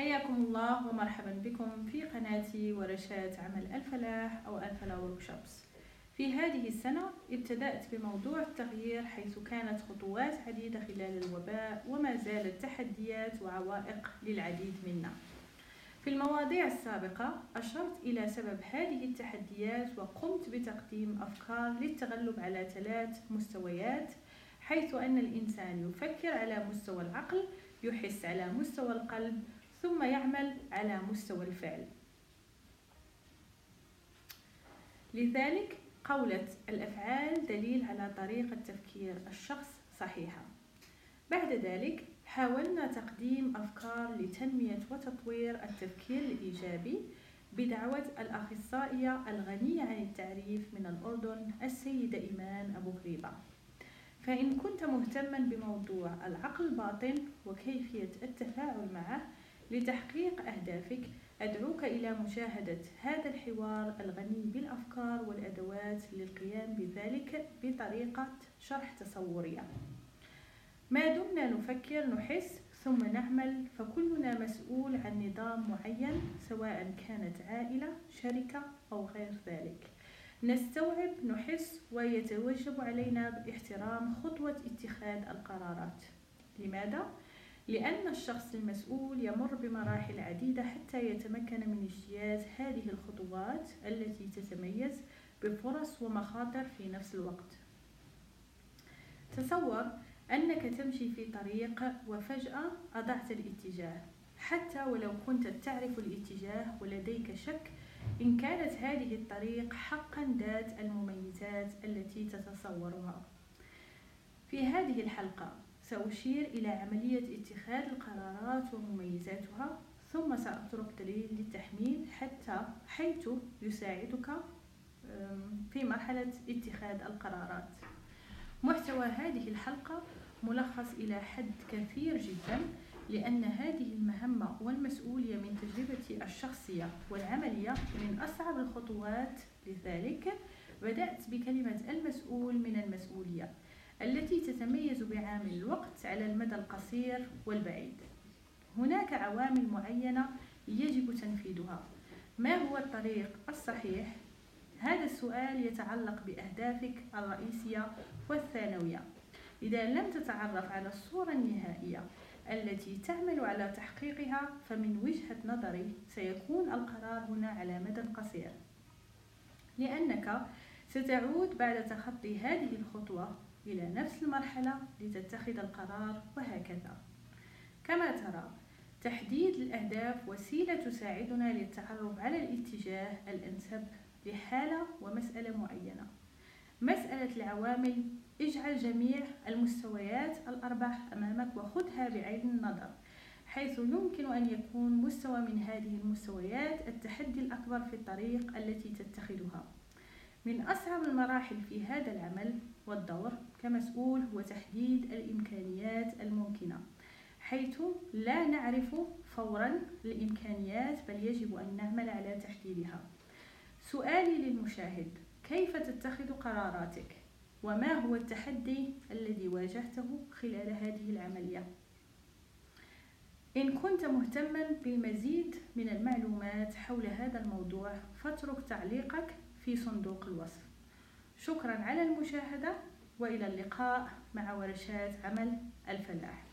حياكم الله ومرحبا بكم في قناتي ورشات عمل الفلاح أو الفلاح وركشوبس في هذه السنة ابتدأت بموضوع التغيير حيث كانت خطوات عديدة خلال الوباء وما زالت تحديات وعوائق للعديد منا. في المواضيع السابقة أشرت إلى سبب هذه التحديات وقمت بتقديم أفكار للتغلب على ثلاث مستويات حيث أن الإنسان يفكر على مستوى العقل يحس على مستوى القلب ثم يعمل على مستوى الفعل. لذلك قولة الأفعال دليل على طريقة تفكير الشخص صحيحة. بعد ذلك حاولنا تقديم أفكار لتنمية وتطوير التفكير الإيجابي بدعوة الأخصائية الغنية عن التعريف من الأردن السيدة إيمان أبو غريبة فإن كنت مهتما بموضوع العقل الباطن وكيفية التفاعل معه لتحقيق أهدافك. أدعوك إلى مشاهدة هذا الحوار الغني بالأفكار والأدوات للقيام بذلك بطريقة شرح تصورية. ما دمنا نفكر نحس ثم نعمل فكلنا مسؤول عن نظام معين سواء كانت عائلة شركة أو غير ذلك. نستوعب نحس ويتوجب علينا باحترام خطوة اتخاذ القرارات. لماذا؟ لأن الشخص المسؤول يمر بمراحل عديدة حتى يتمكن من اجتياز هذه الخطوات التي تتميز بفرص ومخاطر في نفس الوقت. تصور أنك تمشي في طريق وفجأة أضعت الاتجاه. حتى ولو كنت تعرف الاتجاه ولديك شك إن كانت هذه الطريق حقا ذات المميزات التي تتصورها. في هذه الحلقة سأشير إلى عملية اتخاذ القرارات ومميزاتها ثم سأترك دليل للتحميل حتى حيث يساعدك في مرحلة اتخاذ القرارات. محتوى هذه الحلقة ملخص إلى حد كثير جدا لأن هذه المهمة والمسؤولية من تجربتي الشخصية والعملية من أصعب الخطوات لذلك. بدأت بكلمة المسؤول من المسؤولية. التي تتميز بعامل الوقت على المدى القصير والبعيد. هناك عوامل معينة يجب تنفيذها. ما هو الطريق الصحيح؟ هذا السؤال يتعلق بأهدافك الرئيسية والثانوية. إذا لم تتعرف على الصورة النهائية التي تعمل على تحقيقها فمن وجهة نظري سيكون القرار هنا على مدى قصير. لأنك ستعود بعد تخطي هذه الخطوة إلى نفس المرحلة لتتخذ القرار وهكذا. كما ترى تحديد الأهداف وسيلة تساعدنا للتعرف على الاتجاه الأنسب لحالة ومسألة معينة. مسألة العوامل اجعل جميع المستويات الأربع أمامك وخذها بعين النظر حيث يمكن أن يكون مستوى من هذه المستويات التحدي الأكبر في الطريق التي تتخذها. من أصعب المراحل في هذا العمل والدور كمسؤول هو تحديد الإمكانيات الممكنة حيث لا نعرف فورا الإمكانيات بل يجب أن نعمل على تحديدها. سؤالي للمشاهد كيف تتخذ قراراتك؟ وما هو التحدي الذي واجهته خلال هذه العملية؟ إن كنت مهتما بالمزيد من المعلومات حول هذا الموضوع فاترك تعليقك في صندوق الوصف. شكرا على المشاهدة وإلى اللقاء مع ورشات عمل الفلاح